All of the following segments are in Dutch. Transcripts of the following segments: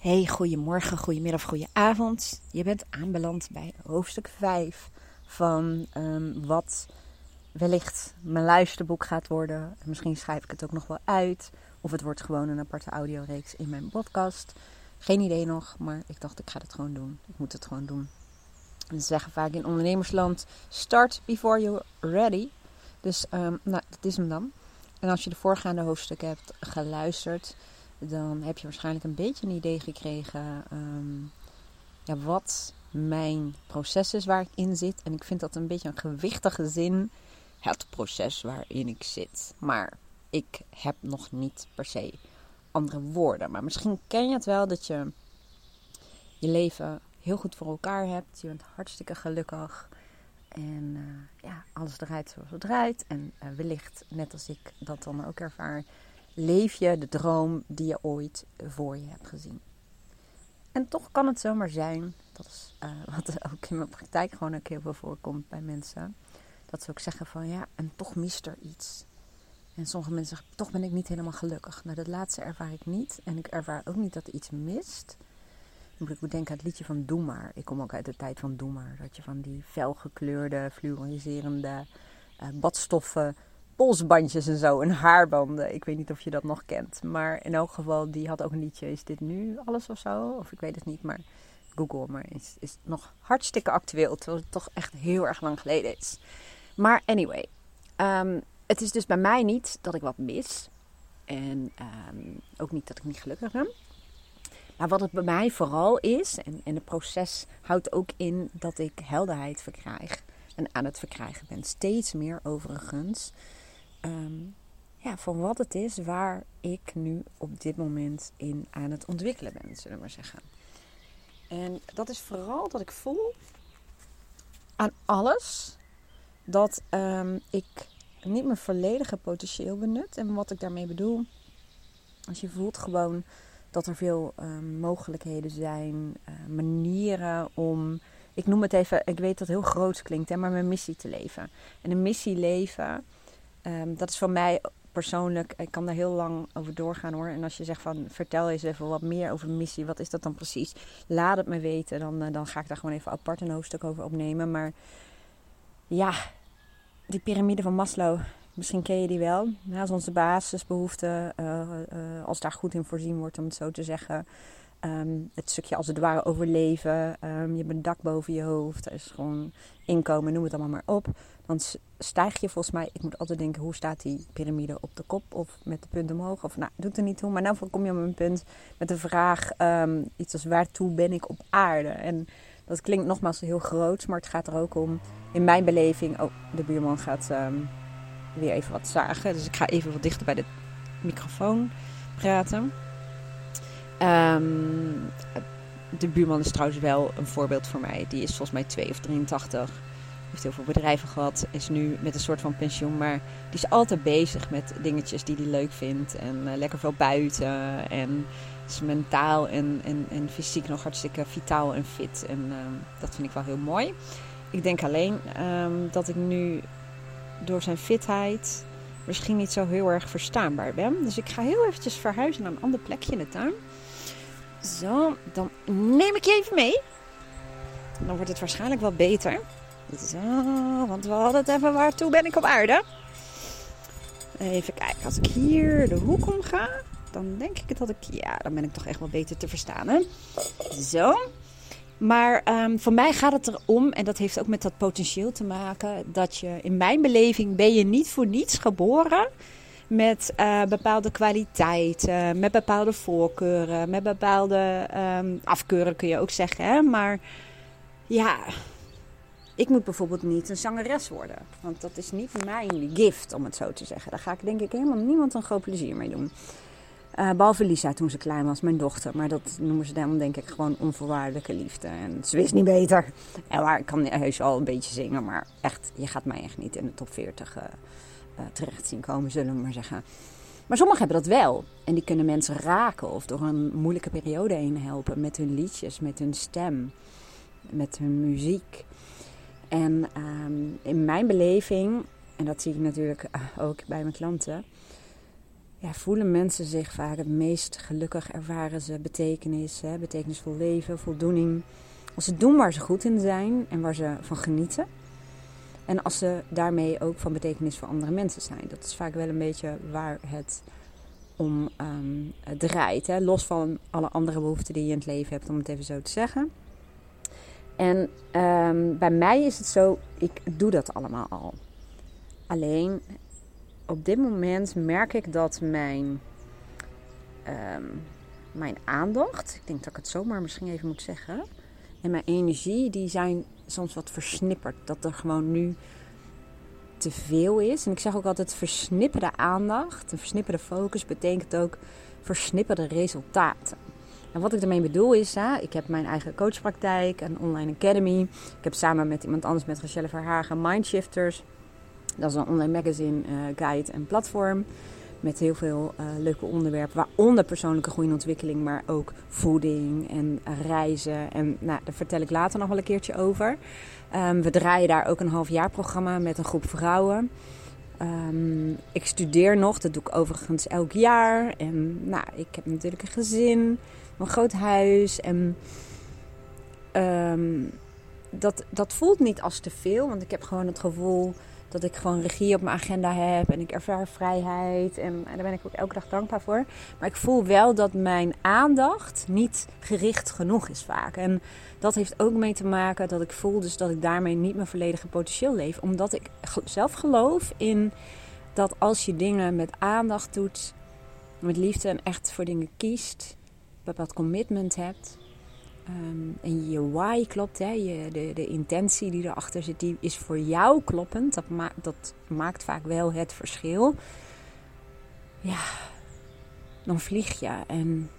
Hey, goedemorgen, goedemiddag, goedenavond. Je bent aanbeland bij hoofdstuk 5 van um, wat wellicht mijn luisterboek gaat worden. Misschien schrijf ik het ook nog wel uit. Of het wordt gewoon een aparte audioreeks in mijn podcast. Geen idee nog, maar ik dacht ik ga het gewoon doen. Ik moet het gewoon doen. En ze zeggen vaak in ondernemersland, start before you're ready. Dus um, nou, dat is hem dan. En als je de voorgaande hoofdstukken hebt geluisterd, dan heb je waarschijnlijk een beetje een idee gekregen um, ja, wat mijn proces is waar ik in zit. En ik vind dat een beetje een gewichtige zin. Het proces waarin ik zit. Maar ik heb nog niet per se andere woorden. Maar misschien ken je het wel dat je je leven heel goed voor elkaar hebt. Je bent hartstikke gelukkig. En uh, ja, alles draait zoals het draait. En uh, wellicht, net als ik dat dan ook ervaar, leef je de droom die je ooit voor je hebt gezien. En toch kan het zomaar zijn, dat is uh, wat ook in mijn praktijk gewoon ook heel veel voorkomt bij mensen, dat ze ook zeggen van ja, en toch mist er iets. En sommige mensen zeggen, toch ben ik niet helemaal gelukkig. Nou, dat laatste ervaar ik niet. En ik ervaar ook niet dat er iets mist. Dan moet ik denken aan het liedje van Doe maar. Ik kom ook uit de tijd van Doe maar. Dat je van die felgekleurde, fluoriserende uh, badstoffen polsbandjes en zo en haarbanden. Ik weet niet of je dat nog kent. Maar in elk geval, die had ook een liedje. Is dit nu alles of zo? Of ik weet het niet, maar Google maar is, is nog hartstikke actueel. Terwijl het toch echt heel erg lang geleden is. Maar anyway, um, het is dus bij mij niet dat ik wat mis. En um, ook niet dat ik niet gelukkig ben. Maar wat het bij mij vooral is, en, en het proces houdt ook in dat ik helderheid verkrijg. En aan het verkrijgen ben. Steeds meer overigens um, ja, van wat het is waar ik nu op dit moment in aan het ontwikkelen ben, zullen we maar zeggen. En dat is vooral dat ik voel aan alles dat um, ik niet mijn volledige potentieel benut. En wat ik daarmee bedoel, als je voelt gewoon dat er veel um, mogelijkheden zijn, uh, manieren om, ik noem het even, ik weet dat het heel groot klinkt, hè, maar mijn missie te leven. En een missie leven Um, dat is voor mij persoonlijk, ik kan daar heel lang over doorgaan hoor. En als je zegt van vertel eens even wat meer over missie, wat is dat dan precies? Laat het me weten, dan, uh, dan ga ik daar gewoon even apart een hoofdstuk over opnemen. Maar ja, die piramide van Maslow, misschien ken je die wel. Is onze basisbehoefte, uh, uh, als daar goed in voorzien wordt om het zo te zeggen. Um, het stukje als het ware overleven. Um, je hebt een dak boven je hoofd. Er is gewoon inkomen, noem het allemaal maar op. Dan stijg je volgens mij, ik moet altijd denken, hoe staat die piramide op de kop of met de punt omhoog? Of nou, doet er niet toe. Maar nou kom je op een punt met de vraag, um, iets als waartoe ben ik op aarde? En dat klinkt nogmaals heel groot, maar het gaat er ook om, in mijn beleving, oh, de buurman gaat weer even wat zagen. Dus ik ga even wat dichter bij de microfoon praten. Um, de buurman is trouwens wel een voorbeeld voor mij. Die is volgens mij 2 of 83. Heeft heel veel bedrijven gehad. Is nu met een soort van pensioen. Maar die is altijd bezig met dingetjes die hij leuk vindt. En uh, lekker veel buiten. En is mentaal en, fysiek nog hartstikke vitaal en fit. En uh, dat vind ik wel heel mooi. Ik denk alleen um, dat ik nu door zijn fitheid misschien niet zo heel erg verstaanbaar ben. Dus ik ga heel eventjes verhuizen naar een ander plekje in de tuin. Zo, dan neem ik je even mee. Dan wordt het waarschijnlijk wel beter. Zo, want we hadden het even waartoe ben ik op aarde. Even kijken, als ik hier de hoek om ga, dan denk ik dat ik, ja, dan ben ik toch echt wel beter te verstaan. Hè? Zo. Maar um, voor mij gaat het erom, en dat heeft ook met dat potentieel te maken, dat je in mijn beleving ben je niet voor niets geboren met uh, bepaalde kwaliteiten, met bepaalde voorkeuren, met bepaalde um, afkeuren kun je ook zeggen. Hè? Maar ja, ik moet bijvoorbeeld niet een zangeres worden. Want dat is niet mijn gift, om het zo te zeggen. Daar ga ik denk ik helemaal niemand een groot plezier mee doen. Uh, behalve Lisa toen ze klein was, mijn dochter. Maar dat noemen ze dan denk ik gewoon onvoorwaardelijke liefde. En ze wist niet beter. En waar ik kan heus al een beetje zingen. Maar echt, je gaat mij echt niet in de top 40 uh, uh, terecht zien komen, zullen we maar zeggen. Maar sommigen hebben dat wel. En die kunnen mensen raken of door een moeilijke periode heen helpen. Met hun liedjes, met hun stem, met hun muziek. En um, in mijn beleving, en dat zie ik natuurlijk ook bij mijn klanten ja, voelen mensen zich vaak het meest gelukkig, ervaren ze betekenis, hè, betekenisvol leven, voldoening. Als ze doen waar ze goed in zijn en waar ze van genieten. En als ze daarmee ook van betekenis voor andere mensen zijn. Dat is vaak wel een beetje waar het om um, draait. Hè? Los van alle andere behoeften die je in het leven hebt, om het even zo te zeggen. En um, bij mij is het zo, ik doe dat allemaal al. Alleen op dit moment merk ik dat mijn, um, mijn aandacht, ik denk dat ik het zomaar misschien even moet zeggen, en mijn energie, die zijn soms wat versnipperd. Dat er gewoon nu te veel is. En ik zeg ook altijd versnipperde aandacht, een versnipperde focus betekent ook versnipperde resultaten. En wat ik daarmee bedoel is, hè, ik heb mijn eigen coachpraktijk, een online academy. Ik heb samen met iemand anders, met Rachelle Verhagen, Mindshifters. Dat is een online magazine, uh, guide en platform. Met heel veel uh, leuke onderwerpen, waaronder persoonlijke groei en ontwikkeling, maar ook voeding en reizen. En nou, daar vertel ik later nog wel een keertje over. Um, we draaien daar ook een halfjaarprogramma met een groep vrouwen. Um, ik studeer nog, dat doe ik overigens elk jaar. En nou, ik heb natuurlijk een gezin, een groot huis. En um, dat, dat voelt niet als te veel, want ik heb gewoon het gevoel dat ik gewoon regie op mijn agenda heb en ik ervaar vrijheid. En, en, daar ben ik ook elke dag dankbaar voor. Maar ik voel wel dat mijn aandacht niet gericht genoeg is vaak. En dat heeft ook mee te maken dat ik voel dus dat ik daarmee niet mijn volledige potentieel leef. Omdat ik zelf geloof in dat als je dingen met aandacht doet, met liefde en echt voor dingen kiest, bepaald commitment hebt, Um, en je why klopt, hè? Je, de, de intentie die erachter zit, die is voor jou kloppend. Dat, dat maakt vaak wel het verschil. Ja, dan vlieg je. En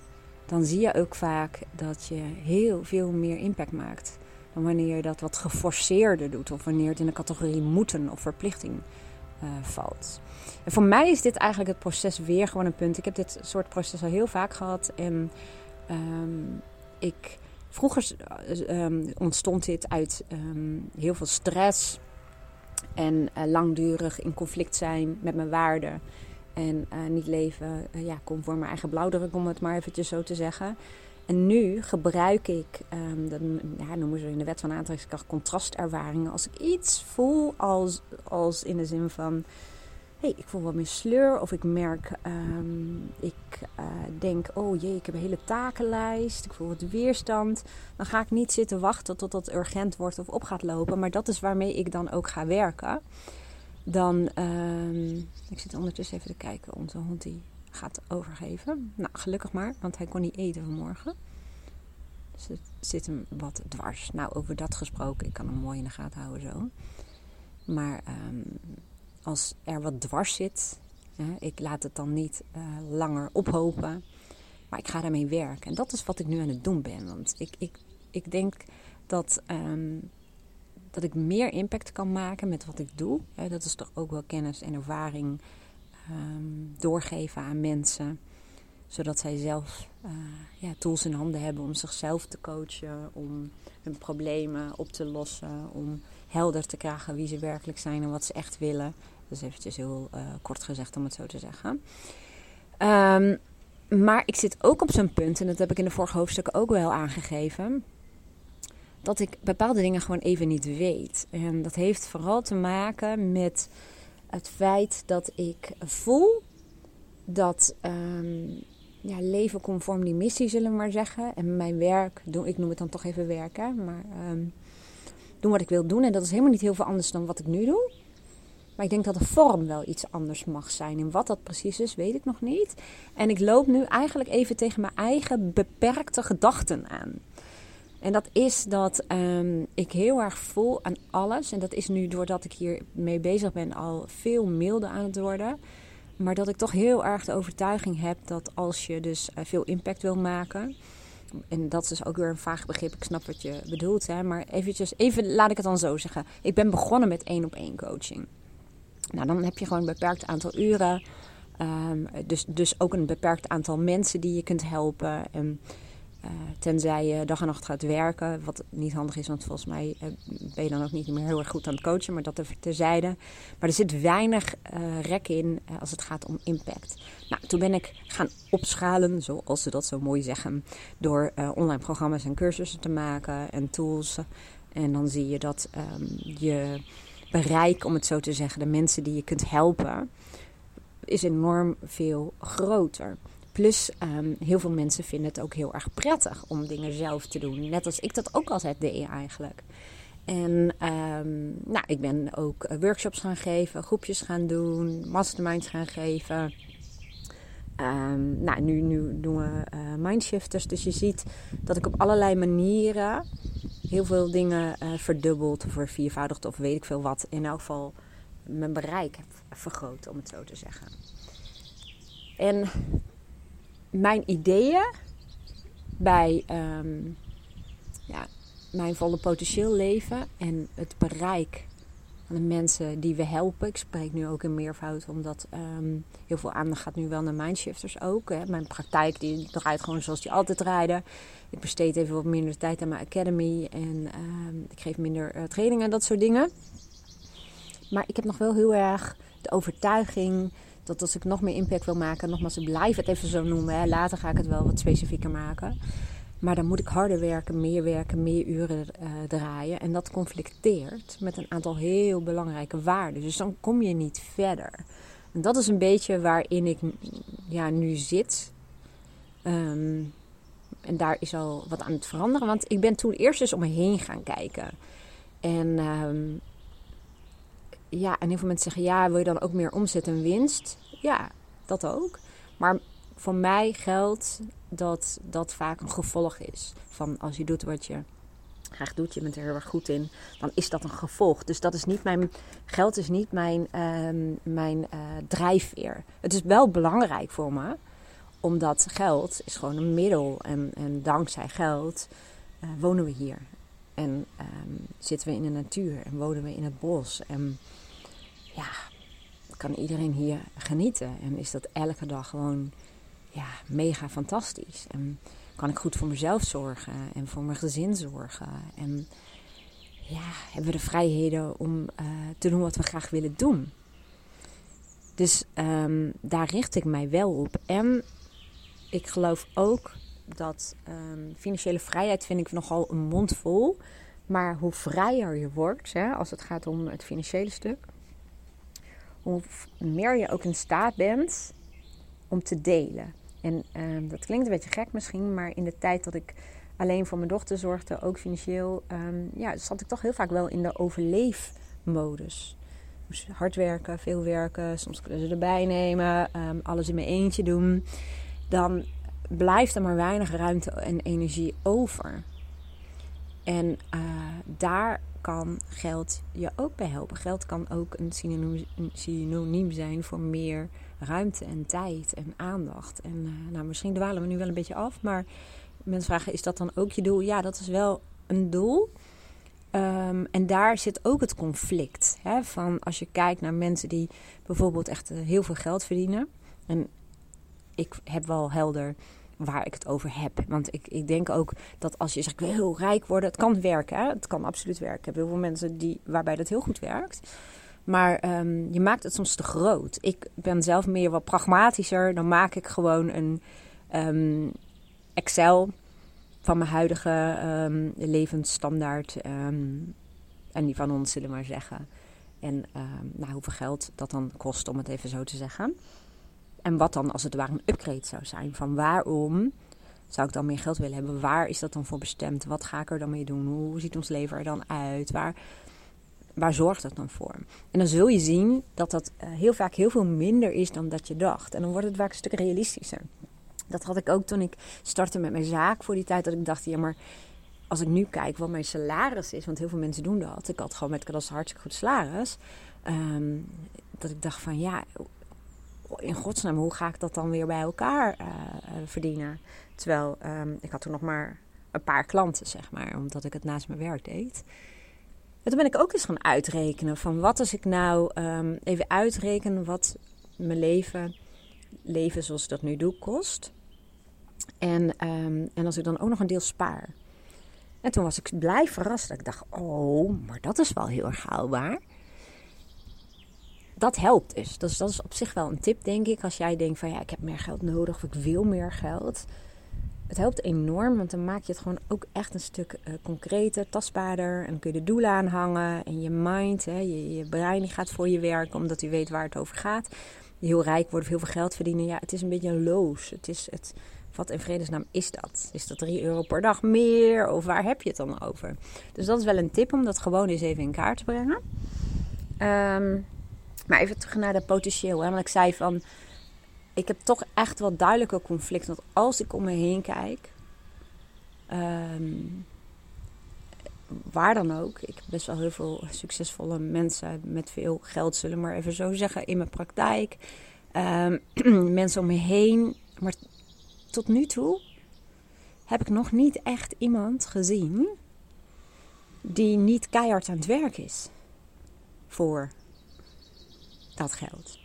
dan zie je ook vaak dat je heel veel meer impact maakt. Dan wanneer je dat wat geforceerder doet. Of wanneer het in de categorie moeten of verplichting uh, valt. En voor mij is dit eigenlijk het proces weer gewoon een punt. Ik heb dit soort proces al heel vaak gehad. En um, ik Vroeger um, ontstond dit uit um, heel veel stress en uh, langdurig in conflict zijn met mijn waarden. En uh, niet leven uh, ja, conform mijn eigen blauwdruk, om het maar eventjes zo te zeggen. En nu gebruik ik, um, dat ja, noemen ze in de wet van aantrekkingskracht, contrastervaringen. Als ik iets voel als, als in de zin van hey, ik voel wat meer sleur. Of ik merk, um, ik uh, denk, oh jee, ik heb een hele takenlijst. Ik voel wat weerstand. Dan ga ik niet zitten wachten tot dat urgent wordt of op gaat lopen. Maar dat is waarmee ik dan ook ga werken. Dan, um, ik zit ondertussen even te kijken. Onze hond die gaat overgeven. Nou, gelukkig maar, want hij kon niet eten vanmorgen. Dus het zit hem wat dwars. Nou, over dat gesproken, ik kan hem mooi in de gaten houden zo. Maar um, als er wat dwars zit, hè, ik laat het dan niet uh, langer ophopen, maar ik ga daarmee werken. En dat is wat ik nu aan het doen ben. Want ik, ik, ik denk dat, um, dat ik meer impact kan maken met wat ik doe. Hè, dat is toch ook wel kennis en ervaring um, doorgeven aan mensen zodat zij zelf uh, ja, tools in handen hebben om zichzelf te coachen, om hun problemen op te lossen, om helder te krijgen wie ze werkelijk zijn en wat ze echt willen. Dat is eventjes heel uh, kort gezegd om het zo te zeggen. Um, maar ik zit ook op zo'n punt, en dat heb ik in de vorige hoofdstukken ook wel aangegeven, dat ik bepaalde dingen gewoon even niet weet. En dat heeft vooral te maken met het feit dat ik voel dat um, ja, leven conform die missie, zullen we maar zeggen. En mijn werk, ik noem het dan toch even werken, maar um, doen wat ik wil doen. En dat is helemaal niet heel veel anders dan wat ik nu doe. Maar ik denk dat de vorm wel iets anders mag zijn. En wat dat precies is, weet ik nog niet. En ik loop nu eigenlijk even tegen mijn eigen beperkte gedachten aan. En dat is dat um, ik heel erg voel aan alles. En dat is nu doordat ik hier mee bezig ben al veel milder aan het worden. Maar dat ik toch heel erg de overtuiging heb dat als je dus uh, veel impact wil maken. En dat is dus ook weer een vaag begrip. Ik snap wat je bedoelt. Hè? Maar eventjes, even laat ik het dan zo zeggen. Ik ben begonnen met één op één coaching. Nou, dan heb je gewoon een beperkt aantal uren. Um, dus, dus ook een beperkt aantal mensen die je kunt helpen. En tenzij je dag en nacht gaat werken, wat niet handig is, want volgens mij ben je dan ook niet meer heel erg goed aan het coachen, maar dat terzijde. Maar er zit weinig rek in als het gaat om impact. Nou, toen ben ik gaan opschalen, zoals ze dat zo mooi zeggen, door online programma's en cursussen te maken en tools. En dan zie je dat um, je bereik, om het zo te zeggen, de mensen die je kunt helpen, is enorm veel groter. Plus, um, heel veel mensen vinden het ook heel erg prettig om dingen zelf te doen. Net als ik dat ook altijd deed eigenlijk. En um, nou, ik ben ook eh, workshops gaan geven, groepjes gaan doen, masterminds gaan geven. Um, nou, nu, nu doen we uh, mindshifters. Dus je ziet dat ik op allerlei manieren heel veel dingen uh, verdubbeld of verviervoudigd of weet ik veel wat. In elk geval mijn bereik heb vergroot, om het zo te zeggen. En mijn ideeën bij um, ja, mijn volle potentieel leven en het bereik van de mensen die we helpen. Ik spreek nu ook in meervoud, omdat um, heel veel aandacht gaat nu wel naar mindshifters ook. Hè. Mijn praktijk die draait gewoon zoals die altijd rijden. Ik besteed even wat minder tijd aan mijn academy en um, ik geef minder uh, trainingen en dat soort dingen. Maar ik heb nog wel heel erg de overtuiging dat als ik nog meer impact wil maken, nogmaals, ik blijf het even zo noemen. Hè. Later ga ik het wel wat specifieker maken. Maar dan moet ik harder werken, meer werken, meer uren uh, draaien. En dat conflicteert met een aantal heel belangrijke waarden. Dus dan kom je niet verder. En dat is een beetje waarin ik ja, nu zit. Um, en daar is al wat aan het veranderen. Want ik ben toen eerst eens om me heen gaan kijken. En um, ja, en heel veel mensen zeggen: ja, wil je dan ook meer omzet en winst? Ja, dat ook. Maar voor mij geldt dat dat vaak een gevolg is van als je doet wat je graag doet, je bent er heel erg goed in, dan is dat een gevolg. Dus dat is niet mijn geld is niet mijn, uh, mijn uh, drijfveer. Het is wel belangrijk voor me, omdat geld is gewoon een middel en, en dankzij geld uh, wonen we hier. En um, zitten we in de natuur en wonen we in het bos. En ja, kan iedereen hier genieten. En is dat elke dag gewoon ja, mega fantastisch. En kan ik goed voor mezelf zorgen en voor mijn gezin zorgen. En ja, hebben we de vrijheden om uh, te doen wat we graag willen doen. Dus um, daar richt ik mij wel op. En ik geloof ook dat um, financiële vrijheid vind ik nogal een mond vol. Maar hoe vrijer je wordt, hè, als het gaat om het financiële stuk, hoe meer je ook in staat bent om te delen. En uh, dat klinkt een beetje gek misschien, maar in de tijd dat ik alleen voor mijn dochter zorgde, ook financieel, um, ja, zat ik toch heel vaak wel in de overleefmodus. Dus hard werken, veel werken, soms kunnen ze erbij nemen, um, alles in mijn eentje doen. Dan blijft er maar weinig ruimte en energie over. En uh, daar kan geld je ook bij helpen. Geld kan ook een synoniem, zijn voor meer ruimte en tijd en aandacht. En uh, nou, misschien dwalen we nu wel een beetje af, maar mensen vragen: is dat dan ook je doel? Ja, dat is wel een doel. Um, en daar zit ook het conflict. Hè, van als je kijkt naar mensen die bijvoorbeeld echt uh, heel veel geld verdienen. En ik heb wel helder waar ik het over heb. Want ik, ik denk ook dat als je zegt, ik wil heel rijk worden, het kan werken. Hè? Het kan absoluut werken. Ik heb heel veel mensen die, waarbij dat heel goed werkt. Maar um, je maakt het soms te groot. Ik ben zelf meer wat pragmatischer. Dan maak ik gewoon een um, Excel van mijn huidige um, levensstandaard. en die van ons, zullen we maar zeggen. En nou, hoeveel geld dat dan kost, om het even zo te zeggen. En wat dan als het ware een upgrade zou zijn. Van waarom zou ik dan meer geld willen hebben? Waar is dat dan voor bestemd? Wat ga ik er dan mee doen? Hoe ziet ons leven er dan uit? Waar, waar zorgt dat dan voor? En dan zul je zien dat dat eh, heel vaak heel veel minder is dan dat je dacht. En dan wordt het vaak een stuk realistischer. Dat had ik ook toen ik startte met mijn zaak voor die tijd. Dat ik dacht, ja maar als ik nu kijk wat mijn salaris is. Want heel veel mensen doen dat. Ik had gewoon met dat hartstikke goed salaris. Um, dat ik dacht van ja, in godsnaam, hoe ga ik dat dan weer bij elkaar uh, verdienen? Terwijl um, ik had toen nog maar een paar klanten, zeg maar, omdat ik het naast mijn werk deed. En toen ben ik ook eens gaan uitrekenen van wat als ik nou um, even uitreken wat mijn leven, leven zoals ik dat nu doe, kost. En, ehm, en als ik dan ook nog een deel spaar. En toen was ik blij verrast. Dat ik dacht, oh, maar dat is wel heel erg haalbaar. Dat helpt dus. dus. Dat is op zich wel een tip, denk ik. Als jij denkt van, ja, ik heb meer geld nodig of ik wil meer geld. Het helpt enorm, want dan maak je het gewoon ook echt een stuk uh, concreter, tastbaarder. En dan kun je de doelen aanhangen. En je mind, hè, je, je brein gaat voor je werken, omdat u weet waar het over gaat. Heel rijk worden of heel veel geld verdienen. Ja, het is een beetje een loos. Het is het wat in vredesnaam is dat? Is dat 3 euro per dag meer? Of waar heb je het dan over? Dus dat is wel een tip om dat gewoon eens even in kaart te brengen. Ehm, maar even terug naar de potentieel. Hè? Want ik zei van, ik heb toch echt wel duidelijke conflict. Want als ik om me heen kijk, ehm, waar dan ook. Ik heb best wel heel veel succesvolle mensen met veel geld, zullen we maar even zo zeggen, in mijn praktijk. Um, mensen om me heen. Maar tot nu toe heb ik nog niet echt iemand gezien die niet keihard aan het werk is voor dat geld.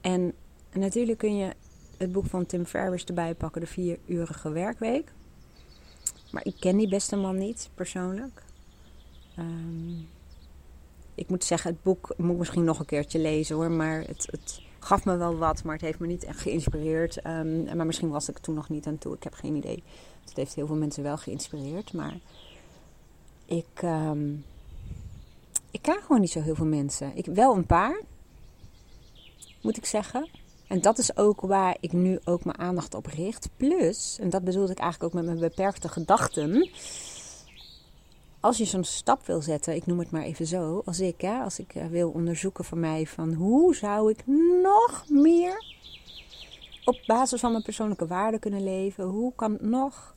En natuurlijk kun je het boek van Tim Ferriss erbij pakken, de vierurige werkweek. Maar ik ken die beste man niet persoonlijk. Um, ik moet zeggen, het boek moet misschien nog een keertje lezen hoor. Maar het, het gaf me wel wat, maar het heeft me niet echt geïnspireerd. Um, maar misschien was ik toen nog niet aan toe. Ik heb geen idee. Het heeft heel veel mensen wel geïnspireerd. Maar ik, um, ik ken gewoon niet zo heel veel mensen. Ik, wel een paar, moet ik zeggen. En dat is ook waar ik nu ook mijn aandacht op richt. Plus, en dat bedoelde ik eigenlijk ook met mijn beperkte gedachten als je zo'n stap wil zetten, ik noem het maar even zo, als ik, hè, als ik eh, wil onderzoeken van mij van hoe zou ik nog meer op basis van mijn persoonlijke waarden kunnen leven, hoe kan het nog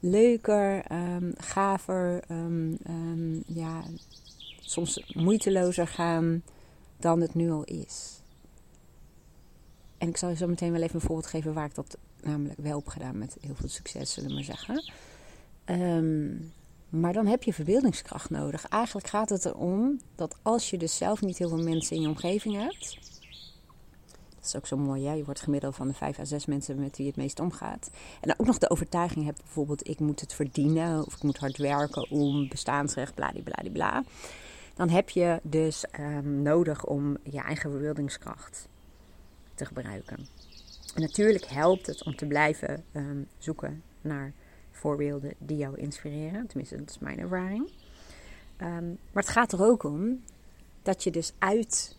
leuker, um, gaver, um, um, ja, soms moeitelozer gaan dan het nu al is. En ik zal je zo meteen wel even een voorbeeld geven waar ik dat namelijk wel heb gedaan met heel veel succes, zullen we maar zeggen. Um, maar dan heb je verbeeldingskracht nodig. Eigenlijk gaat het erom dat als je dus zelf niet heel veel mensen in je omgeving hebt. Dat is ook zo mooi, hè? Je wordt gemiddeld van de vijf à zes mensen met wie het meest omgaat. En dan ook nog de overtuiging hebt, bijvoorbeeld, ik moet het verdienen of ik moet hard werken om bestaansrecht, bladibladibla. Dan heb je dus um, nodig om je eigen verbeeldingskracht te gebruiken. En natuurlijk helpt het om te blijven um, zoeken naar voorbeelden die jou inspireren. Tenminste, dat is mijn ervaring. Um, maar het gaat er ook om dat je dus uit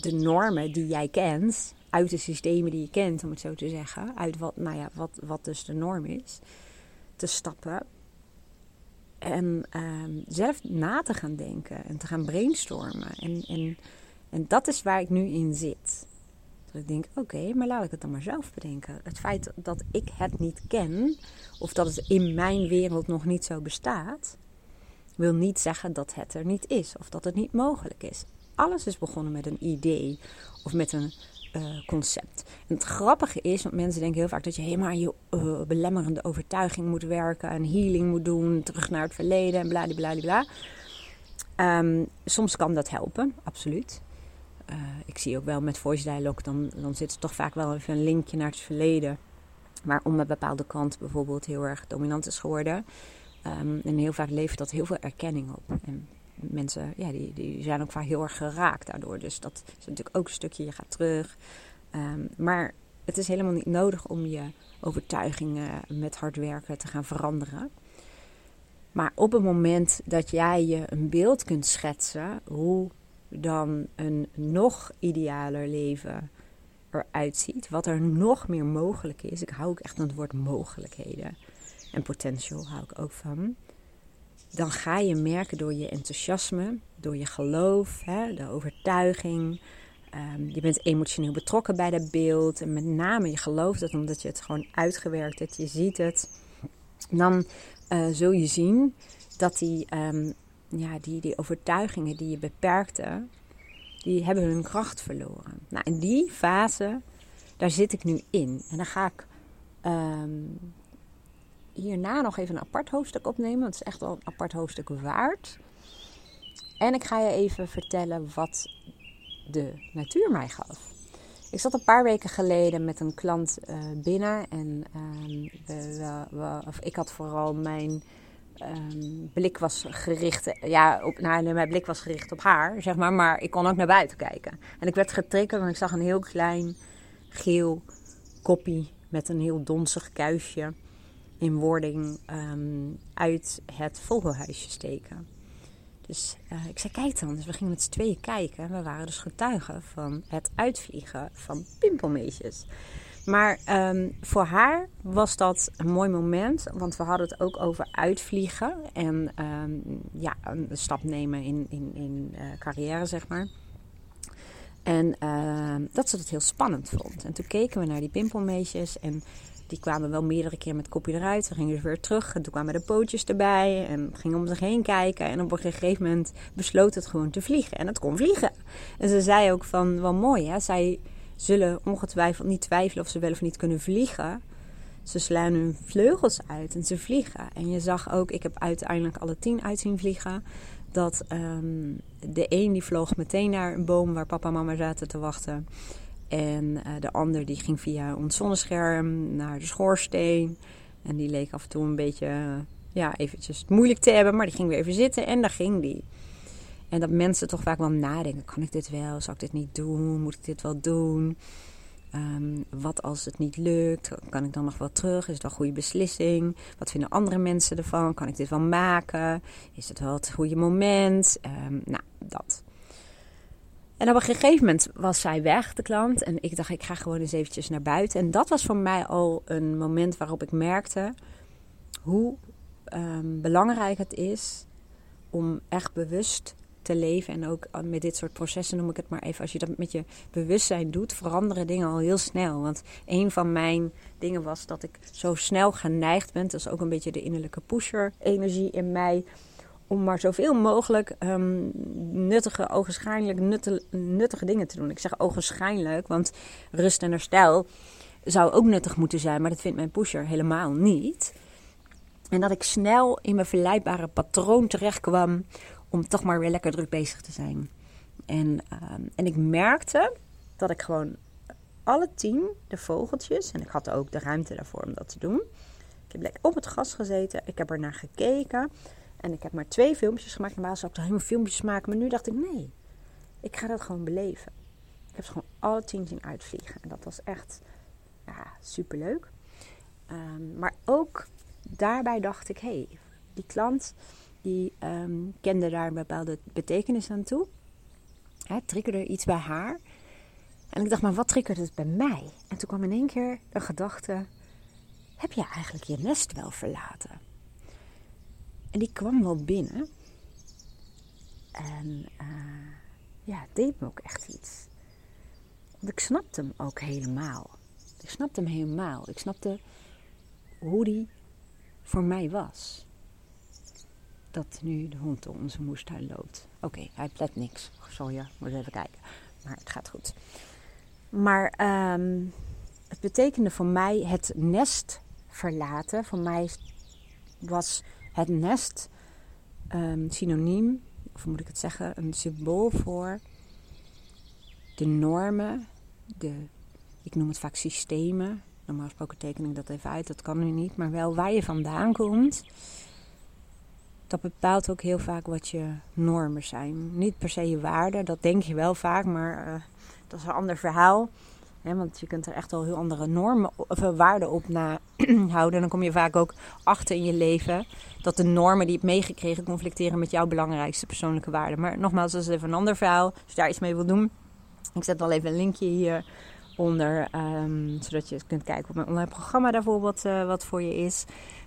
de normen die jij kent, uit de systemen die je kent, om het zo te zeggen, uit wat, nou ja, wat, wat dus de norm is, te stappen. En um, zelf na te gaan denken en te gaan brainstormen. En, en, en dat is waar ik nu in zit. Dat ik denk, oké, maar laat ik het dan maar zelf bedenken. Het feit dat ik het niet ken, of dat het in mijn wereld nog niet zo bestaat, wil niet zeggen dat het er niet is of dat het niet mogelijk is. Alles is begonnen met een idee of met een uh, concept. En het grappige is, want mensen denken heel vaak dat je helemaal aan je uh, belemmerende overtuiging moet werken en healing moet doen, terug naar het verleden en bladibladibla. Um, soms kan dat helpen, absoluut. Uh, ik zie ook wel met voice dialogue, dan, dan zit er toch vaak wel even een linkje naar het verleden. Waarom een bepaalde kant bijvoorbeeld heel erg dominant is geworden. Um, en heel vaak levert dat heel veel erkenning op. En mensen ja, die, die zijn ook vaak heel erg geraakt daardoor. Dus dat is natuurlijk ook een stukje, je gaat terug. Um, maar het is helemaal niet nodig om je overtuigingen met hard werken te gaan veranderen. Maar op het moment dat jij je een beeld kunt schetsen hoe dan een nog idealer leven eruit ziet. Wat er nog meer mogelijk is. Ik hou ook echt van het woord mogelijkheden. En potential hou ik ook van. Dan ga je merken door je enthousiasme, door je geloof, hè, de overtuiging. Um, je bent emotioneel betrokken bij dat beeld. En met name je gelooft het omdat je het gewoon uitgewerkt hebt. Je ziet het. Dan uh, zul je zien dat die um, ja, die, die overtuigingen die je beperkte, die hebben hun kracht verloren. Nou, in die fase, daar zit ik nu in. En dan ga ik um, hierna nog even een apart hoofdstuk opnemen. Want het is echt wel een apart hoofdstuk waard. En ik ga je even vertellen wat de natuur mij gaf. Ik zat een paar weken geleden met een klant uh, binnen en of ik had vooral mijn um, blik was gericht, ja, op, nou, mijn blik was gericht op haar, zeg maar, maar ik kon ook naar buiten kijken. En ik werd getriggerd want ik zag een heel klein geel koppie met een heel donzig kuisje in wording um, uit het vogelhuisje steken. Dus uh, ik zei, kijk dan. Dus we gingen met z'n tweeën kijken. We waren dus getuigen van het uitvliegen van pimpelmeesjes. Maar um, voor haar was dat een mooi moment, want we hadden het ook over uitvliegen en um, ja, een stap nemen in, in, in uh, carrière, zeg maar. En uh, dat ze het heel spannend vond. En toen keken we naar die pimpelmeesjes en die kwamen wel meerdere keer met kopje eruit. We gingen dus weer terug en toen kwamen de pootjes erbij en gingen om zich heen kijken. En op een gegeven moment besloot het gewoon te vliegen en het kon vliegen. En ze zei ook van, wel mooi hè, zij zullen ongetwijfeld niet twijfelen of ze wel of niet kunnen vliegen. Ze slaan hun vleugels uit en ze vliegen. En je zag ook, ik heb uiteindelijk alle tien uit zien vliegen. Dat um, de een die vloog meteen naar een boom waar papa en mama zaten te wachten. En uh, de ander die ging via ons zonnescherm naar de schoorsteen. En die leek af en toe een beetje, ja, eventjes moeilijk te hebben. Maar die ging weer even zitten en daar ging die. En dat mensen toch vaak wel nadenken: kan ik dit wel? Zal ik dit niet doen? Moet ik dit wel doen? Um, wat als het niet lukt? Kan ik dan nog wel terug? Is het een goede beslissing? Wat vinden andere mensen ervan? Kan ik dit wel maken? Is het wel het goede moment? Um, nou, dat. En op een gegeven moment was zij weg, de klant. En ik dacht, ik ga gewoon eens eventjes naar buiten. En dat was voor mij al een moment waarop ik merkte hoe um, belangrijk het is om echt bewust te leven. En ook met dit soort processen noem ik het maar even. Als je dat met je bewustzijn doet, veranderen dingen al heel snel. Want een van mijn dingen was dat ik zo snel geneigd ben. Dat is ook een beetje de innerlijke pusher-energie in mij. Om maar zoveel mogelijk um, nuttige, ogenschijnlijk nuttige, dingen te doen. Ik zeg ogenschijnlijk, want rust en herstel zou ook nuttig moeten zijn. Maar dat vindt mijn pusher helemaal niet. En dat ik snel in mijn verleidbare patroon terecht kwam om toch maar weer lekker druk bezig te zijn. En, uh, en ik merkte dat ik gewoon alle tien de vogeltjes, en ik had ook de ruimte daarvoor om dat te doen. Ik heb lekker op het gas gezeten, ik heb er naar gekeken. En ik heb maar twee filmpjes gemaakt. Normaal zou ik toch helemaal filmpjes maken. Maar nu dacht ik, nee, ik ga dat gewoon beleven. Ik heb ze gewoon alle tien zien uitvliegen. En dat was echt ja, superleuk. Um, maar ook daarbij dacht ik, hé, hey, die klant die um, kende daar een bepaalde betekenis aan toe. Hè, triggerde iets bij haar. En ik dacht, maar wat triggert het bij mij? En toen kwam in één keer een gedachte: heb je eigenlijk je nest wel verlaten? En die kwam wel binnen. En uh, ja, het deed me ook echt iets. Want ik snapte hem ook helemaal. Ik snapte hem helemaal. Ik snapte hoe die voor mij was dat nu de hond door onze moestuin loopt. Oké, hij plet niks. Sorry, moet even kijken. Maar het gaat goed. Maar um, het betekende voor mij het nest verlaten. Voor mij was het nest um, synoniem, of moet ik het zeggen, een symbool voor de normen, de, ik noem het vaak systemen. Normaal gesproken teken ik dat even uit, dat kan nu niet, maar wel waar je vandaan komt dat bepaalt ook heel vaak wat je normen zijn. Niet per se je waarden, dat denk je wel vaak, maar uh, dat is een ander verhaal. want je kunt er echt wel heel andere normen of eh, waarden op na houden. En dan kom je vaak ook achter in je leven dat de normen die je hebt meegekregen conflicteren met jouw belangrijkste persoonlijke waarden. Maar nogmaals, dat is even een ander verhaal. Als je daar iets mee wil doen, ik zet wel even een linkje hier onder, um, zodat je kunt kijken op mijn online programma daarvoor wat, uh, wat voor je is.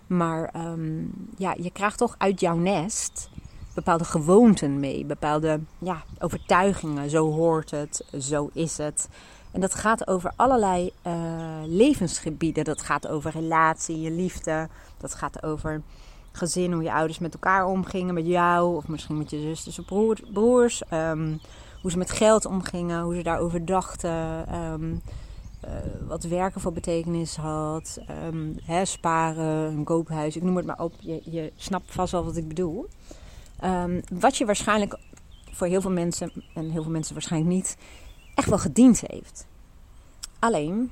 Maar um, ja, je krijgt toch uit jouw nest bepaalde gewoonten mee, bepaalde ja, overtuigingen. Zo hoort het, zo is het. En dat gaat over allerlei uh, levensgebieden. Dat gaat over relatie, je liefde. Dat gaat over gezin, hoe je ouders met elkaar omgingen, met jou. Of misschien met je zusters of broer, broers. Um, hoe ze met geld omgingen, hoe ze daarover dachten. Um, wat werken voor betekenis had. Um, hè, sparen, een koophuis, ik noem het maar op. Je, je snapt vast wel wat ik bedoel. Um, wat je waarschijnlijk voor heel veel mensen, en heel veel mensen waarschijnlijk niet, echt wel gediend heeft. Alleen,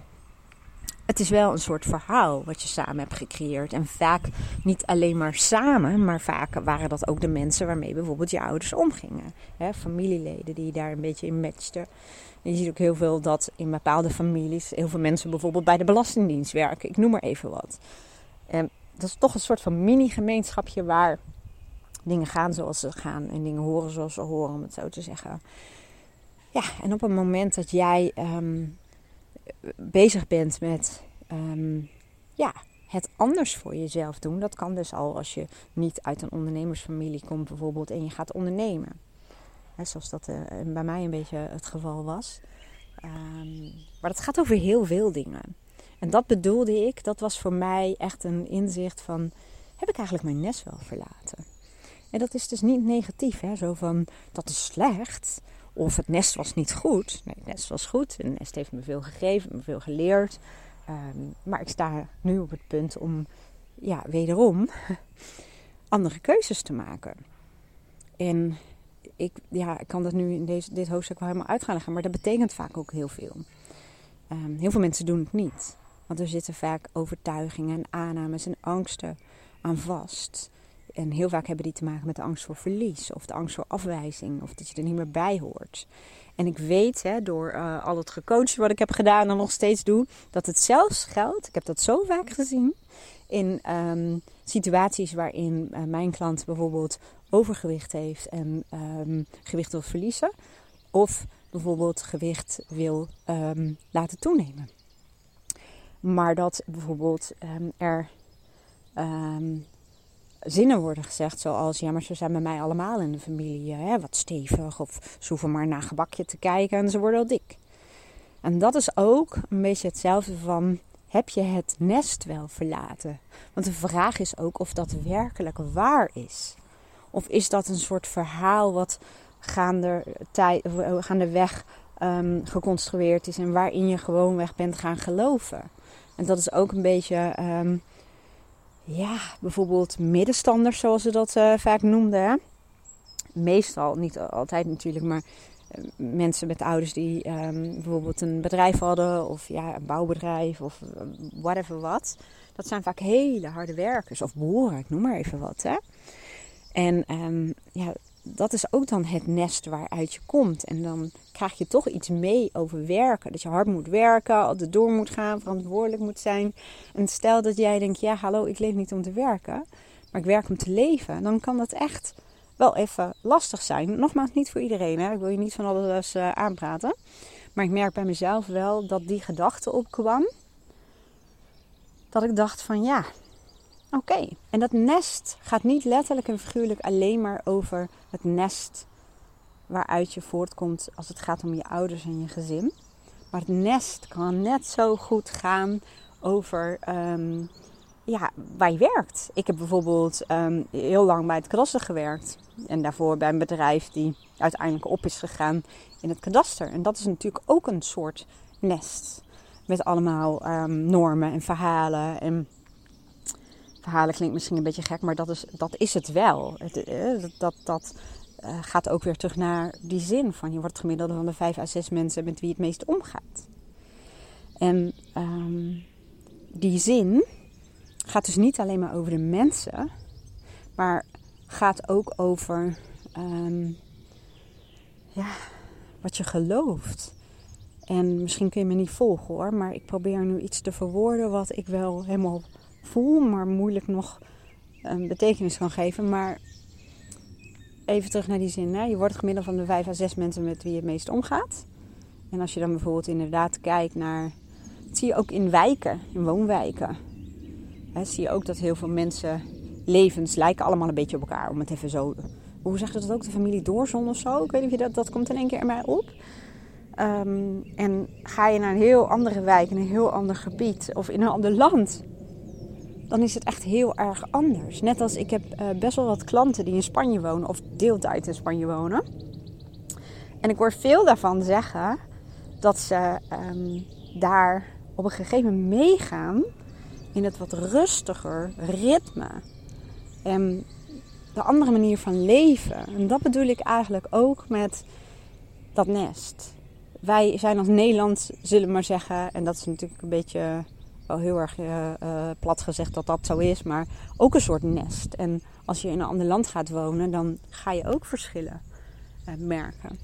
het is wel een soort verhaal wat je samen hebt gecreëerd. En vaak niet alleen maar samen, maar vaak waren dat ook de mensen waarmee bijvoorbeeld je ouders omgingen. Hè, familieleden die daar een beetje in matchten. En je ziet ook heel veel dat in bepaalde families heel veel mensen bijvoorbeeld bij de Belastingdienst werken. Ik noem maar even wat. En dat is toch een soort van mini-gemeenschapje waar dingen gaan zoals ze gaan en dingen horen zoals ze horen, om het zo te zeggen. Ja, en op het moment dat jij ehm, bezig bent met ehm, ja, het anders voor jezelf doen, dat kan dus al als je niet uit een ondernemersfamilie komt bijvoorbeeld en je gaat ondernemen. zoals dat uh, bij mij een beetje het geval was. Um, maar dat gaat over heel veel dingen. En dat bedoelde ik, dat was voor mij echt een inzicht van, heb ik eigenlijk mijn nest wel verlaten? En dat is dus niet negatief, hè? zo van, dat is slecht. Of het nest was niet goed. Nee, het nest was goed. Het nest heeft me veel gegeven, me veel geleerd. Ehm, maar ik sta nu op het punt om, ja, wederom andere keuzes te maken. En ik, ja, ik kan dat nu in deze, dit hoofdstuk wel helemaal uit gaan leggen, maar dat betekent vaak ook heel veel. Um, heel veel mensen doen het niet. Want er zitten vaak overtuigingen en aannames en angsten aan vast. En heel vaak hebben die te maken met de angst voor verlies of de angst voor afwijzing of dat je er niet meer bij hoort. En ik weet hè, door uh, al het gecoacht wat ik heb gedaan en nog steeds doe, dat het zelfs geldt. Ik heb dat zo vaak gezien in um, situaties waarin uh, mijn klant bijvoorbeeld overgewicht heeft en um, gewicht wil verliezen. Of bijvoorbeeld gewicht wil um, laten toenemen. Maar dat bijvoorbeeld er zinnen worden gezegd zoals... ja, maar ze zijn bij mij allemaal in de familie hè, wat stevig... of ze hoeven maar naar gebakje te kijken en ze worden al dik. En dat is ook een beetje hetzelfde van... heb je het nest wel verlaten? Want de vraag is ook of dat werkelijk waar is. Of is dat een soort verhaal wat tijd, gaandeweg um, geconstrueerd is... en waarin je gewoon weg bent gaan geloven? En dat is ook een beetje... Um, ja, bijvoorbeeld middenstanders, zoals ze dat uh, vaak noemden. Meestal, niet altijd natuurlijk, maar uh, mensen met ouders die um, bijvoorbeeld een bedrijf hadden, of ja, een bouwbedrijf, of uh, whatever wat. Dat zijn vaak hele harde werkers, of boeren, ik noem maar even wat. Hè? En um, ja, dat is ook dan het nest waaruit je komt. En dan krijg je toch iets mee over werken. Dat je hard moet werken, altijd door moet gaan, verantwoordelijk moet zijn. En stel dat jij denkt, ja hallo, ik leef niet om te werken, maar ik werk om te leven. Dan kan dat echt wel even lastig zijn. Nogmaals, niet voor iedereen. Hè? Ik wil je niet van alles uh, aanpraten. Maar ik merk bij mezelf wel dat die gedachte opkwam. Dat ik dacht van ja, Oké, en dat nest gaat niet letterlijk en figuurlijk alleen maar over het nest waaruit je voortkomt als het gaat om je ouders en je gezin. Maar het nest kan net zo goed gaan over um, ja, waar je werkt. Ik heb bijvoorbeeld um, heel lang bij het kadaster gewerkt. En daarvoor bij een bedrijf die uiteindelijk op is gegaan in het kadaster. En dat is natuurlijk ook een soort nest. Met allemaal um, normen en verhalen en verhalen klinkt misschien een beetje gek, maar dat is, dat is het wel. Het, eh, dat dat, uh, gaat ook weer terug naar die zin van je wordt het gemiddelde van de vijf à zes mensen met wie het meest omgaat. En um, die zin gaat dus niet alleen maar over de mensen, maar gaat ook over um, ja, wat je gelooft. En misschien kun je me niet volgen hoor, maar ik probeer nu iets te verwoorden wat ik wel helemaal voel, maar moeilijk nog een betekenis kan geven. Maar even terug naar die zin. Hè? Je wordt gemiddeld van de vijf à zes mensen met wie je het meest omgaat. En als je dan bijvoorbeeld inderdaad kijkt naar. Zie je ook in wijken, in woonwijken. Zie je ook dat heel veel mensen levens lijken allemaal een beetje op elkaar. Om het even zo. Hoe zeg je dat ook? De familie Doorzon of zo? Ik weet niet of je dat, dat komt in één keer in mij op. Um, en ga je naar een heel andere wijk, in een heel ander gebied of in een ander land, dan is het echt heel erg anders. Net als ik heb uh, best wel wat klanten die in Spanje wonen of deeltijd in Spanje wonen. En ik hoor veel daarvan zeggen dat ze um, daar op een gegeven moment meegaan in het wat rustiger ritme. En de andere manier van leven. En dat bedoel ik eigenlijk ook met dat nest. wij zijn als Nederland, zullen we maar zeggen, en dat is natuurlijk een beetje wel heel erg uh, plat gezegd dat dat zo is, maar ook een soort nest. En als je in een ander land gaat wonen, dan ga je ook verschillen uh, merken.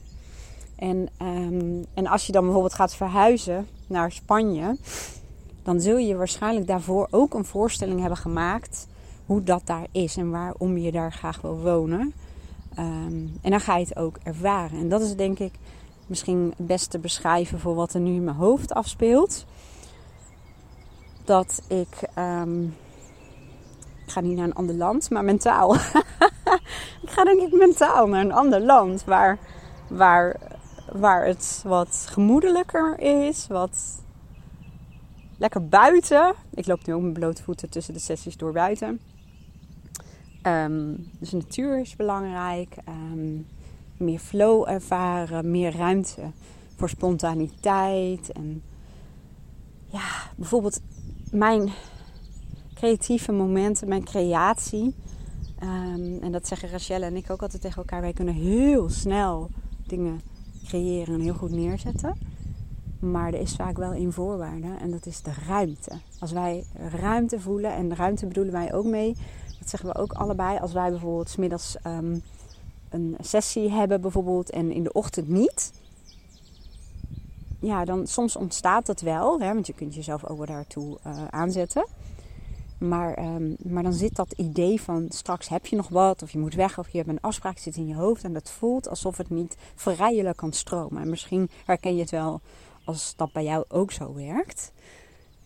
En, um, en als je dan bijvoorbeeld gaat verhuizen naar Spanje, dan zul je waarschijnlijk daarvoor ook een voorstelling hebben gemaakt hoe dat daar is en waarom je daar graag wil wonen. Um, en dan ga je het ook ervaren. En dat is denk ik misschien het beste beschrijven voor wat er nu in mijn hoofd afspeelt. Dat ik. Um, ik ga niet naar een ander land, maar mentaal. ik ga denk ik mentaal naar een ander land waar, waar, waar het wat gemoedelijker is, wat lekker buiten. Ik loop nu ook met blote voeten tussen de sessies door buiten. Um, dus natuur is belangrijk. Um, meer flow ervaren, meer ruimte voor spontaniteit. En ja, bijvoorbeeld mijn creatieve momenten, mijn creatie. Um, en dat zeggen Rachelle en ik ook altijd tegen elkaar. Wij kunnen heel snel dingen creëren en heel goed neerzetten. Maar er is vaak wel een voorwaarde en dat is de ruimte. Als wij ruimte voelen, en ruimte bedoelen wij ook mee, dat zeggen we ook allebei. Als wij bijvoorbeeld smiddags um, een sessie hebben bijvoorbeeld en in de ochtend niet. Ja, dan soms ontstaat dat wel, hè, want je kunt jezelf ook daartoe uh, aanzetten. Maar, um, maar dan zit dat idee van straks heb je nog wat, of je moet weg, of je hebt een afspraak zit in je hoofd. En dat voelt alsof het niet vrijelijk kan stromen. En misschien herken je het wel als dat bij jou ook zo werkt.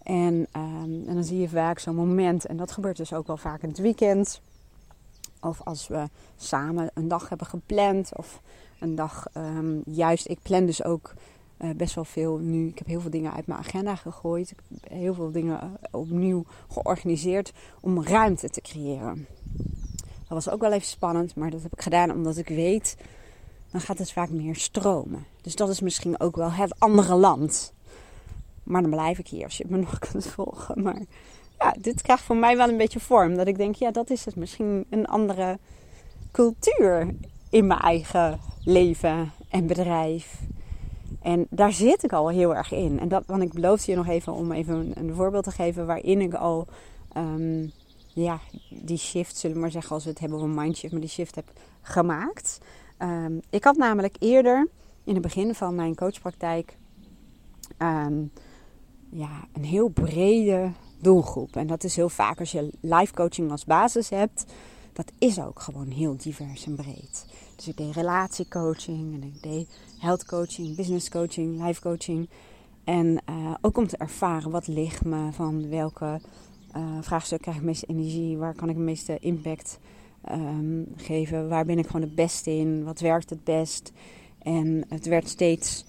En, um, en dan zie je vaak zo'n moment, en dat gebeurt dus ook wel vaak in het weekend. Of als we samen een dag hebben gepland. Of een dag, um, juist, ik plan dus ook uh, best wel veel nu. Ik heb heel veel dingen uit mijn agenda gegooid. Ik heb heel veel dingen uh, opnieuw georganiseerd om ruimte te creëren. Dat was ook wel even spannend, maar dat heb ik gedaan omdat ik weet, dan gaat het vaak meer stromen. Dus dat is misschien ook wel het andere land. Maar dan blijf ik hier als je me nog kunt volgen. Maar ja, dit krijgt voor mij wel een beetje vorm. Dat ik denk, ja, dat is het. Misschien een andere cultuur in mijn eigen leven en bedrijf. En daar zit ik al heel erg in. En dat, want ik beloofde je nog even om even een, een voorbeeld te geven waarin ik al um, ja, die shift, zullen we maar zeggen, als we het hebben over mindshift, maar die shift heb gemaakt. Um, ik had namelijk eerder in het begin van mijn coachpraktijk um, ja, een heel brede doelgroep. En dat is heel vaak als je life coaching als basis hebt. Dat is ook gewoon heel divers en breed. Dus ik deed relatiecoaching en ik deed health coaching, business coaching, life coaching. En uh, ook om te ervaren wat ligt me van welke uh, vraagstuk krijg ik het meeste energie, waar kan ik het meeste impact um, geven, waar ben ik gewoon het beste in, wat werkt het best. En het werd steeds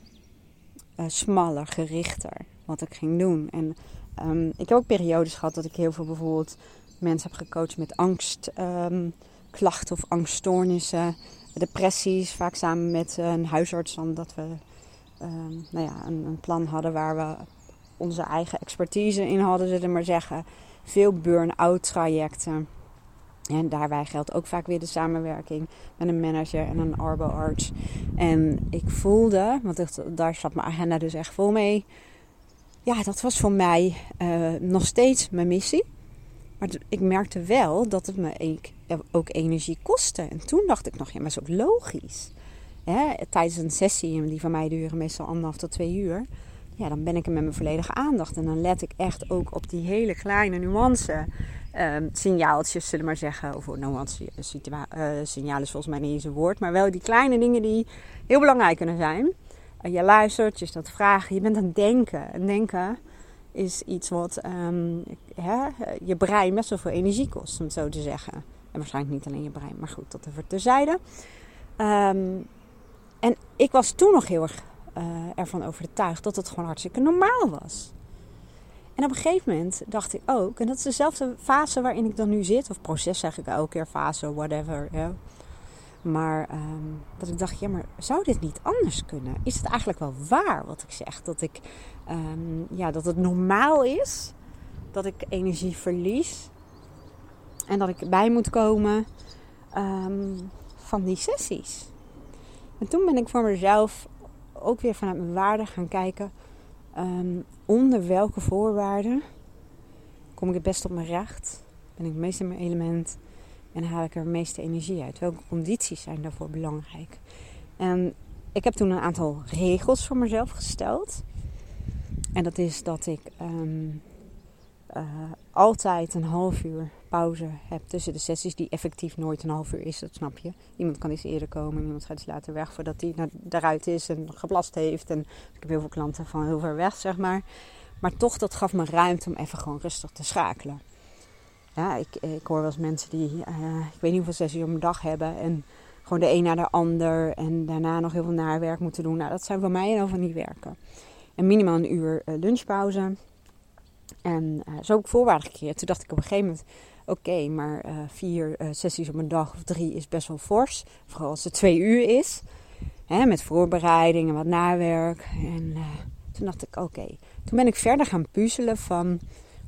uh, smaller, gerichter wat ik ging doen. En um, ik heb ook periodes gehad dat ik heel veel bijvoorbeeld mensen heb gecoacht met angstklachten um, of angststoornissen, depressies, vaak samen met een huisarts, omdat we um, nou ja, een, een, plan hadden waar we onze eigen expertise in hadden, zullen maar zeggen. Veel burn-out trajecten. En daarbij geldt ook vaak weer de samenwerking met een manager en een arboarts. En ik voelde, want daar zat mijn agenda dus echt vol mee. Ja, dat was voor mij uh, nog steeds mijn missie. Maar ik merkte wel dat het me ook energie kostte. En toen dacht ik nog, ja, maar is ook logisch. Hè? Tijdens een sessie, die van mij duren meestal anderhalf tot twee uur. Ja, dan ben ik er met mijn volledige aandacht. En dan let ik echt ook op die hele kleine nuance um, signaaltjes, zullen we maar zeggen. Of nuance uh, signaal is volgens mij niet eens een woord. Maar wel die kleine dingen die heel belangrijk kunnen zijn. Uh, je luistert, je vragen, je bent aan denken. En denken is iets wat um, hè, je brein best wel veel energie kost, om het zo te zeggen. En waarschijnlijk niet alleen je brein, maar goed, dat even terzijde. Um, en ik was toen nog heel erg uh, ervan overtuigd dat het gewoon hartstikke normaal was. En op een gegeven moment dacht ik ook, en dat is dezelfde fase waarin ik dan nu zit, of proces zeg ik elke keer, fase, whatever. Ja. Maar um, dat ik dacht, ja, maar zou dit niet anders kunnen? Is het eigenlijk wel waar wat ik zeg? Dat, ik, um, ja, dat het normaal is dat ik energie verlies en dat ik bij moet komen um, van die sessies. En toen ben ik voor mezelf ook weer vanuit mijn waarde gaan kijken. ehm, onder welke voorwaarden kom ik het best op mijn recht? Ben ik het meest in mijn element? En haal ik er de meeste energie uit? Welke condities zijn daarvoor belangrijk? En ik heb toen een aantal regels voor mezelf gesteld. En dat is dat ik ehm, eh, altijd een half uur pauze heb tussen de sessies, die effectief nooit een half uur is, dat snap je. Iemand kan iets eerder komen, iemand gaat iets later weg voordat hij naar, daaruit is en geplast heeft. En ik heb heel veel klanten van heel ver weg, zeg maar. Maar toch, dat gaf me ruimte om even gewoon rustig te schakelen. Ja, ik, ik hoor wel eens mensen die, eh, ik weet niet hoeveel sessies op een dag hebben en gewoon de een naar de ander en daarna nog heel veel nawerk moeten doen. Nou, dat zijn voor mij heel van niet werken. En minimaal een uur uh, lunchpauze. En uh, zo heb ik voorwaarden gecreëerd. Toen dacht ik op een gegeven moment, oké, maar uh, vier sessies op een dag of drie is best wel fors. Vooral als het twee uur is. Hè, met voorbereiding en wat nawerk. En toen dacht ik, oké. Toen ben ik verder gaan puzzelen van,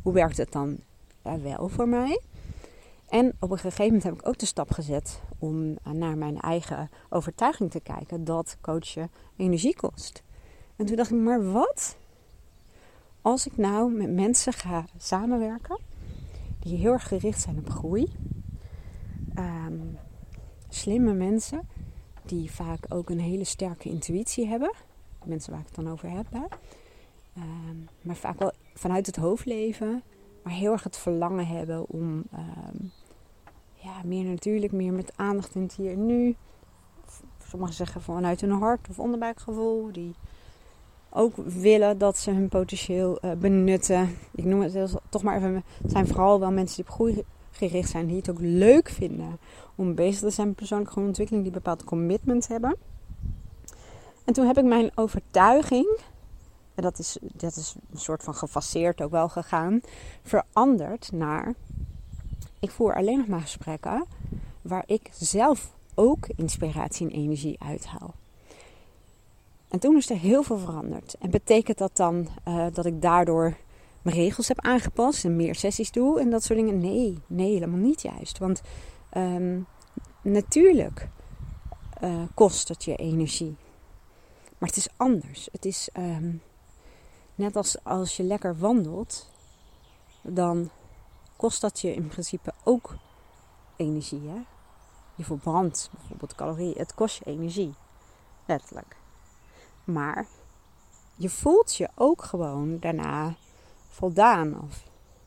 hoe werkt het dan wel voor mij? En op een gegeven moment heb ik ook de stap gezet om naar mijn eigen overtuiging te kijken dat coachen energie kost. En toen dacht ik, maar wat als ik nou met mensen ga samenwerken die heel erg gericht zijn op groei, um, slimme mensen die vaak ook een hele sterke intuïtie hebben, mensen waar ik het dan over heb, hè? Um, maar vaak wel vanuit het hoofd leven, maar heel erg het verlangen hebben om um, ja, meer natuurlijk, meer met aandacht in het hier en nu. Sommigen zeggen vanuit hun hart of onderbuikgevoel, die ook willen dat ze hun potentieel uh, benutten. Ik noem het toch maar even. Het zijn vooral wel mensen die op groei gericht zijn, die het ook leuk vinden om bezig te zijn met persoonlijke ontwikkeling, die bepaald commitment hebben. En toen heb ik mijn overtuiging, en dat is, dat is een soort van gefaseerd ook wel gegaan, veranderd naar. Ik voer alleen nog maar gesprekken waar ik zelf ook inspiratie en energie uithaal. En toen is er heel veel veranderd. En betekent dat dan uh, dat ik daardoor mijn regels heb aangepast en meer sessies doe en dat soort dingen? Nee, nee, helemaal niet juist. Want um, natuurlijk uh, kost het je energie. Maar het is anders. Het is um, net als als je lekker wandelt, dan kost dat je in principe ook energie. Hè? Je verbrandt bijvoorbeeld calorieën. Het kost je energie. Letterlijk. Maar je voelt je ook gewoon daarna voldaan of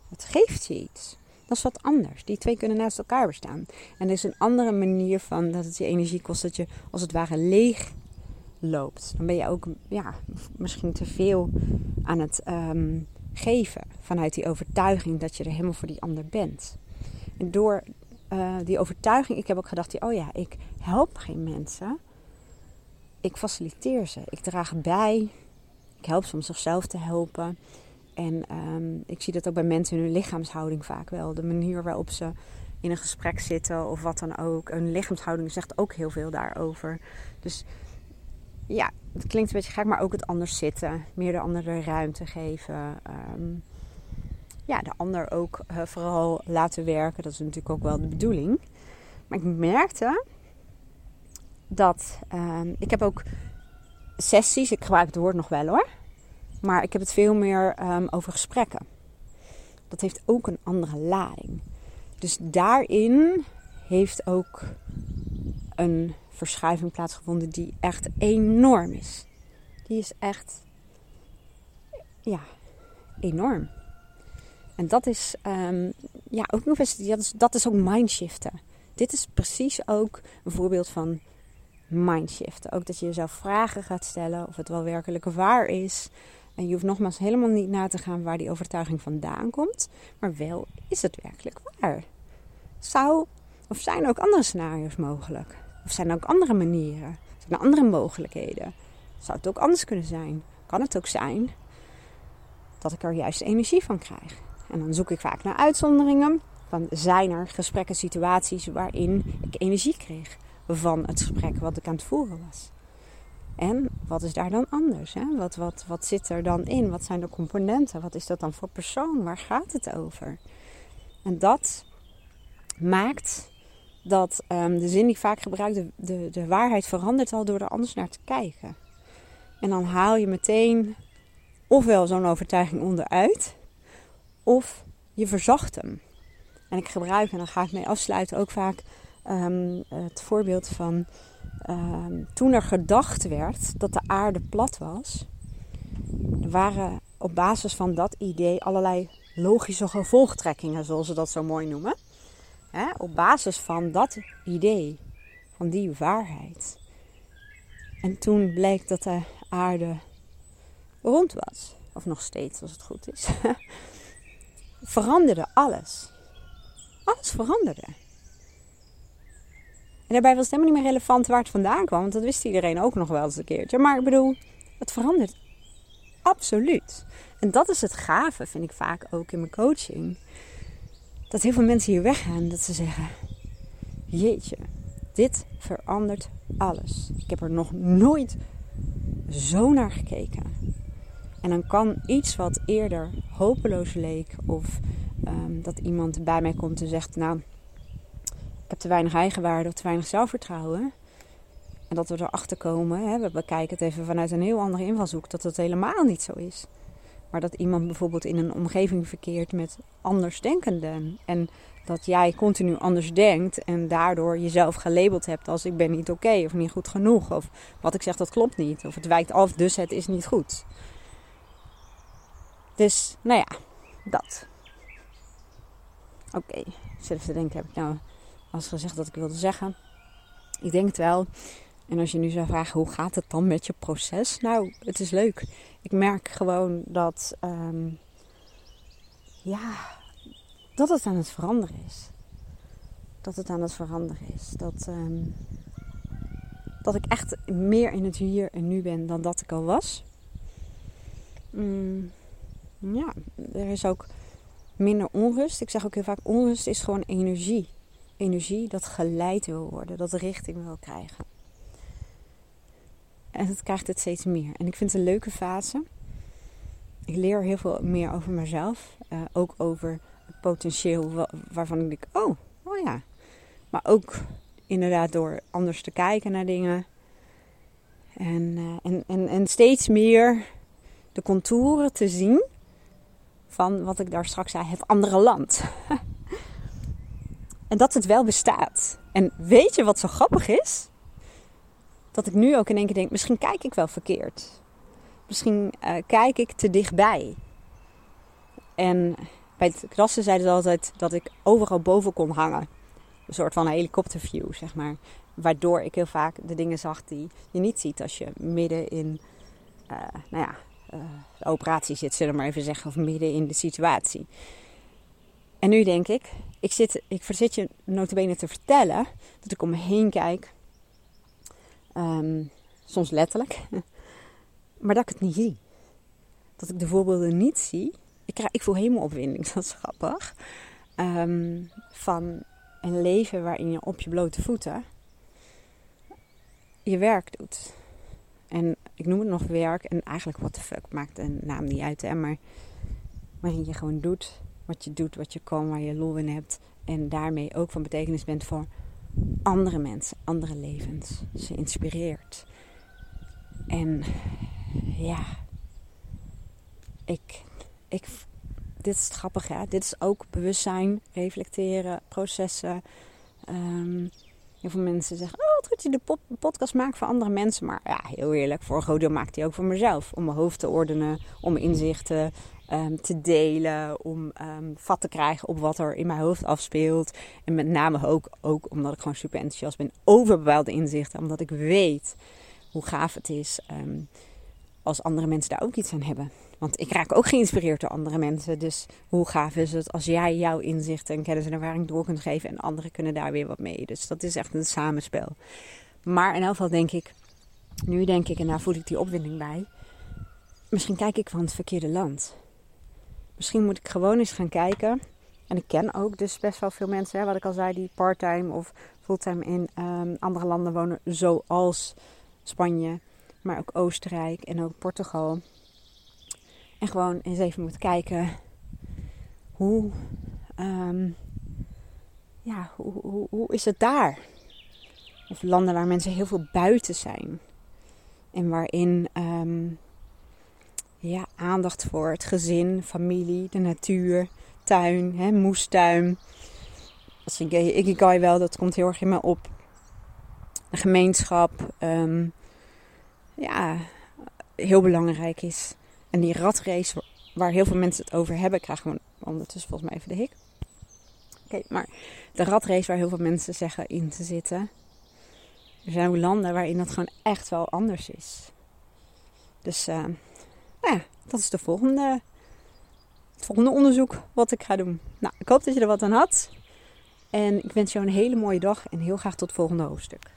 het geeft je iets. Dat is wat anders. Die twee kunnen naast elkaar bestaan. En er is een andere manier van dat het je energie kost dat je als het ware leeg loopt. Dan ben je ook ja, misschien te veel aan het um, geven vanuit die overtuiging dat je er helemaal voor die ander bent. En door uh, die overtuiging, ik heb ook gedacht, oh ja, ik help geen mensen ik faciliteer ze. Ik draag bij. Ik help ze om zichzelf te helpen. En um, ik zie dat ook bij mensen in hun lichaamshouding vaak wel. De manier waarop ze in een gesprek zitten of wat dan ook. Hun lichaamshouding zegt ook heel veel daarover. Dus ja, het klinkt een beetje gek, maar ook het anders zitten. Meer de ander de ruimte geven. Um, ja, de ander ook uh, vooral laten werken. Dat is natuurlijk ook wel de bedoeling. Maar ik merkte dat um, ik heb ook sessies, ik gebruik het woord nog wel hoor, maar ik heb het veel meer um, over gesprekken. Dat heeft ook een andere lading. Dus daarin heeft ook een verschuiving plaatsgevonden die echt enorm is. Die is echt, ja, enorm. En dat is, um, ja, ook nog eens, dat dat is ook mindshiften. Dit is precies ook een voorbeeld van mindshift. Ook dat je jezelf vragen gaat stellen of het wel werkelijk waar is. En je hoeft nogmaals helemaal niet na te gaan waar die overtuiging vandaan komt. Maar wel, is het werkelijk waar? Zou, of zijn ook andere scenario's mogelijk? Of zijn er ook andere manieren? Zijn er andere mogelijkheden? Zou het ook anders kunnen zijn? Kan het ook zijn dat ik er juist energie van krijg? En dan zoek ik vaak naar uitzonderingen. Van zijn er gesprekken, situaties waarin ik energie kreeg? Van het gesprek wat ik aan het voeren was. En wat is daar dan anders? Hè? Wat, wat, wat zit er dan in? Wat zijn de componenten? Wat is dat dan voor persoon? Waar gaat het over? En dat maakt dat um, de zin die ik vaak gebruik, de, de, de waarheid verandert al door er anders naar te kijken. En dan haal je meteen ofwel zo'n overtuiging onderuit, of je verzacht hem. En ik gebruik, en dan ga ik mee afsluiten, ook vaak um, het voorbeeld van um, toen er gedacht werd dat de aarde plat was. Waren op basis van dat idee allerlei logische gevolgtrekkingen, zoals ze dat zo mooi noemen. op basis van dat idee, van die waarheid. En toen bleek dat de aarde rond was, of nog steeds als het goed is, veranderde alles. Alles veranderde. En daarbij was het helemaal niet meer relevant waar het vandaan kwam, want dat wist iedereen ook nog wel eens een keertje. Maar ik bedoel, het verandert absoluut. En dat is het gave, vind ik vaak ook in mijn coaching. Dat heel veel mensen hier weggaan, dat ze zeggen: Jeetje, dit verandert alles. Ik heb er nog nooit zo naar gekeken. En dan kan iets wat eerder hopeloos leek, of ehm, dat iemand bij mij komt en zegt: Nou, heb te weinig eigenwaarde of te weinig zelfvertrouwen. En dat we erachter komen, hè, we bekijken het even vanuit een heel andere invalshoek, dat het helemaal niet zo is. Maar dat iemand bijvoorbeeld in een omgeving verkeert met andersdenkenden. En dat jij continu anders denkt en daardoor jezelf gelabeld hebt als ik ben niet oké of niet goed genoeg. Of wat ik zeg dat klopt niet. Of het wijkt af, dus het is niet goed. Dus, nou ja, dat. Oké, okay. zit te denken, heb ik nou als gezegd dat ik wilde zeggen? Ik denk het wel. En als je nu zou vragen, hoe gaat het dan met je proces? Nou, het is leuk. Ik merk gewoon dat, um, ja, dat het aan het veranderen is. Dat het aan het veranderen is. Dat, um, dat ik echt meer in het hier en nu ben dan dat ik al was. Mm, ja, er is ook minder onrust. Ik zeg ook heel vaak, onrust is gewoon energie. Energie dat geleid wil worden, dat richting wil krijgen. En het krijgt het steeds meer. En ik vind het een leuke fase. Ik leer heel veel meer over mezelf. Uh, ook over het potentieel waarvan ik denk, oh, oh ja. Maar ook inderdaad door anders te kijken naar dingen. En, en, en, en steeds meer de contouren te zien van wat ik daar straks zei, het andere land. en dat het wel bestaat. En weet je wat zo grappig is? dat ik nu ook in één keer denk, misschien kijk ik wel verkeerd. Misschien uh, kijk ik te dichtbij. En bij het klassen zeiden ze altijd dat ik overal boven kon hangen. Een soort van helikopterview, zeg maar. Waardoor ik heel vaak de dingen zag die je niet ziet als je midden in uh, nou ja, uh, de operatie zit, zullen we maar even zeggen. Of midden in de situatie. En nu denk ik, ik, zit, ik verzit je te vertellen dat ik om me heen kijk Ehm, soms letterlijk. maar dat ik het niet zie. Dat ik de voorbeelden niet zie. Ik, ik voel helemaal opwinding, dat is grappig. Ehm, van een leven waarin je op je blote voeten je werk doet. En ik noem het nog werk. En eigenlijk, what the fuck, maakt de naam niet uit. Hè? Maar waarin je gewoon doet wat je doet, wat je kan, waar je lol in hebt. En daarmee ook van betekenis bent voor andere mensen, andere levens. Ze inspireert. En ja, ik, ik, dit is grappig hè. Dit is ook bewustzijn, reflecteren, processen. Um, heel veel mensen zeggen, oh wat goed je de podcast maakt voor andere mensen. Maar ja, heel eerlijk, voor deel maakt hij ook voor mezelf. Om mijn hoofd te ordenen, om inzichten Ehm, te delen, om um, vat te krijgen op wat er in mijn hoofd afspeelt. En met name ook, ook omdat ik gewoon super enthousiast ben over bepaalde inzichten, omdat ik weet hoe gaaf het is um, als andere mensen daar ook iets aan hebben. Want ik raak ook geïnspireerd door andere mensen. Dus hoe gaaf is het als jij jouw inzichten en kennis en ervaring door kunt geven en anderen kunnen daar weer wat mee. Dus dat is echt een samenspel. Maar in elk geval denk ik, nu denk ik en daar voel ik die opwinding bij. Misschien kijk ik van het verkeerde land. Misschien moet ik gewoon eens gaan kijken. En ik ken ook dus best wel veel mensen, hè, wat ik al zei, die parttime of fulltime in um, andere landen wonen, zoals Spanje, maar ook Oostenrijk en ook Portugal. En gewoon eens even moeten kijken hoe, um, ja, hoe, hoe is het daar? Of landen waar mensen heel veel buiten zijn. En waarin ehm, ja, aandacht voor het gezin, familie, de natuur, tuin, hè, moestuin. Als ik Ikigai wel, dat komt heel erg in me op. De gemeenschap, ehm, ja, heel belangrijk is. En die ratrace, waar heel veel mensen het over hebben, krijgen we ondertussen volgens mij even de hik. Oké, maar de ratrace waar heel veel mensen zeggen in te zitten. Er zijn landen waarin dat gewoon echt wel anders is. Dus uh, nou ja, dat is de volgende, het volgende onderzoek wat ik ga doen. Nou, ik hoop dat je er wat aan had. En ik wens jou een hele mooie dag en heel graag tot het volgende hoofdstuk.